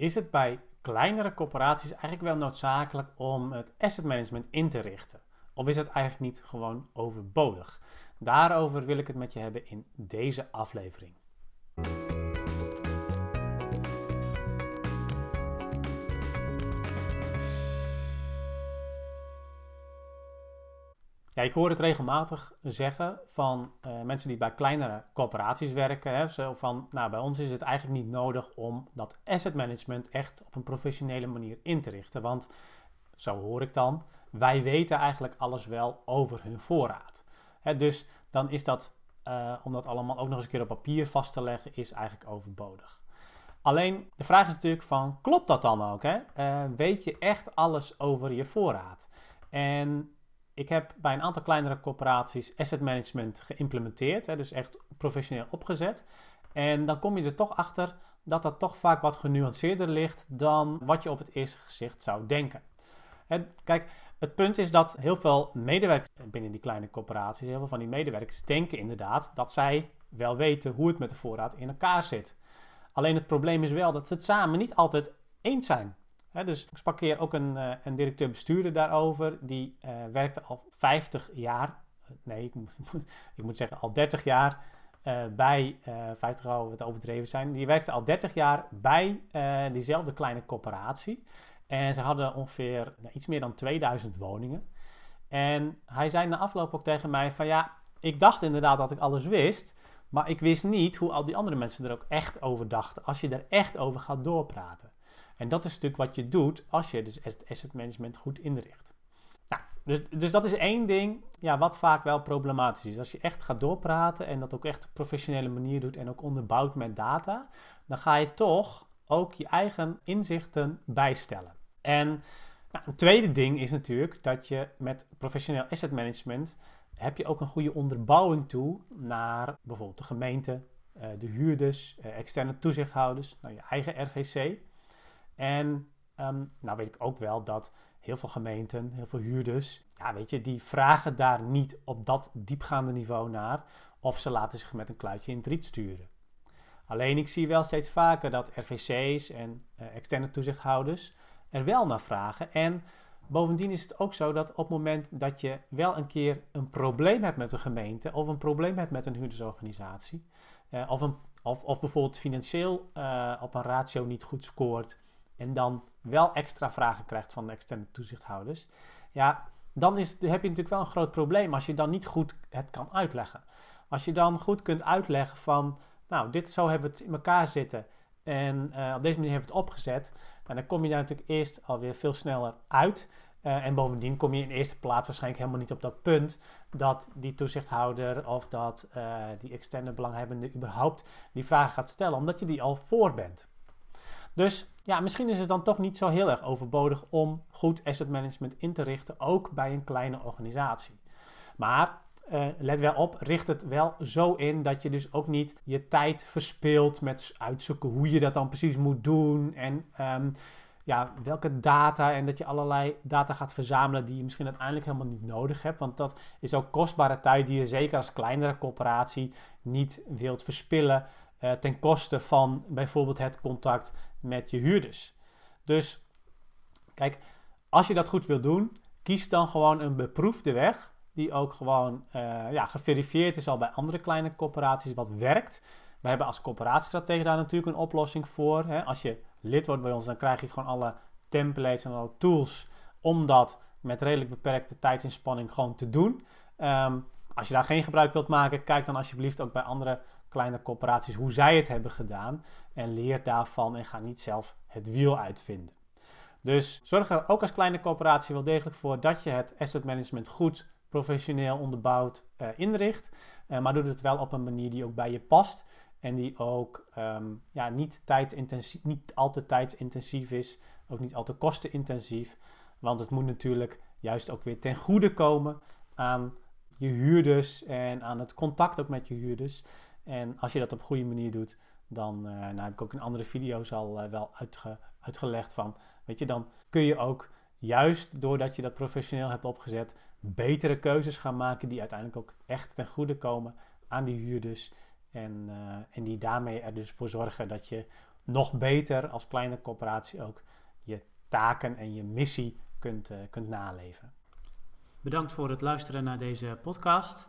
is het bij kleinere corporaties eigenlijk wel noodzakelijk om het asset management in te richten? Of is het eigenlijk niet gewoon overbodig? Daarover wil ik het met je hebben in deze aflevering. Ik hoor het regelmatig zeggen van uh, mensen die bij kleinere corporaties werken. Hè, zo van, nou, bij ons is het eigenlijk niet nodig om dat asset management echt op een professionele manier in te richten. Want, zo hoor ik dan, wij weten eigenlijk alles wel over hun voorraad. Hè, dus dan is dat, uh, om dat allemaal ook nog eens een keer op papier vast te leggen, is eigenlijk overbodig. Alleen, de vraag is natuurlijk van, klopt dat dan ook? Hè? Uh, weet je echt alles over je voorraad? En ik heb bij een aantal kleinere corporaties asset management geïmplementeerd, hè, dus echt professioneel opgezet. En dan kom je er toch achter dat dat toch vaak wat genuanceerder ligt dan wat je op het eerste gezicht zou denken. kijk, het punt is dat heel veel medewerkers binnen die kleine corporaties, heel veel van die medewerkers denken inderdaad dat zij wel weten hoe het met de voorraad in elkaar zit. Alleen het probleem is wel dat ze het samen niet altijd eens zijn dus ik sprak hier ook een, uh, directeur-bestuurder daarover. Die uh, werkte al 50 jaar, nee, ik moet, ik moet zeggen al 30 jaar bij, 50 zou het overdreven zijn. Die werkte al 30 jaar bij diezelfde kleine corporatie. En ze hadden ongeveer nou, iets meer dan 2000 woningen. En hij zei na afloop ook tegen mij van ja, ik dacht inderdaad dat ik alles wist. Maar ik wist niet hoe al die andere mensen er ook echt over dachten. Als je er echt over gaat doorpraten. En dat is natuurlijk wat je doet als je dus het asset management goed inricht. Nou, dus, dus dat is één ding ja, wat vaak wel problematisch is. Als je echt gaat doorpraten en dat ook echt op een professionele manier doet en ook onderbouwt met data, dan ga je toch ook je eigen inzichten bijstellen. En nou, een tweede ding is natuurlijk dat je met professioneel asset management heb je ook een goede onderbouwing toe naar bijvoorbeeld de gemeente, eh, de huurders, eh, externe toezichthouders, nou, je eigen RVC. En um, nou weet ik ook wel dat heel veel gemeenten, heel veel huurders, ja, weet je, die vragen daar niet op dat diepgaande niveau naar. Of ze laten zich met een kluitje in het riet sturen. Alleen ik zie wel steeds vaker dat RVC's en uh, externe toezichthouders er wel naar vragen. En bovendien is het ook zo dat op het moment dat je wel een keer een probleem hebt met een gemeente of een probleem hebt met een huurdersorganisatie, uh, of, een, of, of bijvoorbeeld financieel uh, op een ratio niet goed scoort en dan wel extra vragen krijgt van de externe toezichthouders, ja, dan is, heb je natuurlijk wel een groot probleem als je dan niet goed het kan uitleggen. Als je dan goed kunt uitleggen van, nou, dit zo hebben we het in elkaar zitten en uh, op deze manier hebben we het opgezet, dan kom je daar natuurlijk eerst alweer veel sneller uit. Uh, en bovendien kom je in eerste plaats waarschijnlijk helemaal niet op dat punt dat die toezichthouder of dat uh, die externe belanghebbende überhaupt die vraag gaat stellen, omdat je die al voor bent. Dus ja, misschien is het dan toch niet zo heel erg overbodig om goed asset management in te richten, ook bij een kleine organisatie. Maar uh, let wel op, richt het wel zo in dat je dus ook niet je tijd verspilt met uitzoeken hoe je dat dan precies moet doen en um, ja, welke data en dat je allerlei data gaat verzamelen die je misschien uiteindelijk helemaal niet nodig hebt. Want dat is ook kostbare tijd die je zeker als kleinere corporatie niet wilt verspillen uh, ten koste van bijvoorbeeld het contact met je huurders. Dus kijk, als je dat goed wil doen, kies dan gewoon een beproefde weg. Die ook gewoon uh, ja, geverifieerd is al bij andere kleine corporaties, wat werkt. We hebben als coöperatiestratege daar natuurlijk een oplossing voor. Hè. Als je lid wordt bij ons, dan krijg je gewoon alle templates en alle tools om dat met redelijk beperkte tijdsinspanning gewoon te doen. Um, als je daar geen gebruik wilt maken, kijk dan alsjeblieft ook bij andere kleine corporaties hoe zij het hebben gedaan. En leer daarvan en ga niet zelf het wiel uitvinden. Dus zorg er ook als kleine corporatie wel degelijk voor dat je het asset management goed professioneel onderbouwd uh, inricht. Uh, maar doe het wel op een manier die ook bij je past. En die ook um, ja, niet, tijdintensief, niet al te tijdsintensief is. Ook niet al te kostenintensief. Want het moet natuurlijk juist ook weer ten goede komen aan je huurders en aan het contact ook met je huurders. En als je dat op goede manier doet, dan uh, nou heb ik ook in andere video's al uh, wel uitge, uitgelegd van, weet je, dan kun je ook juist doordat je dat professioneel hebt opgezet, betere keuzes gaan maken die uiteindelijk ook echt ten goede komen aan die huurders. En, uh, en die daarmee er dus voor zorgen dat je nog beter als kleine corporatie ook je taken en je missie kunt, kunt naleven. Bedankt voor het luisteren naar deze podcast.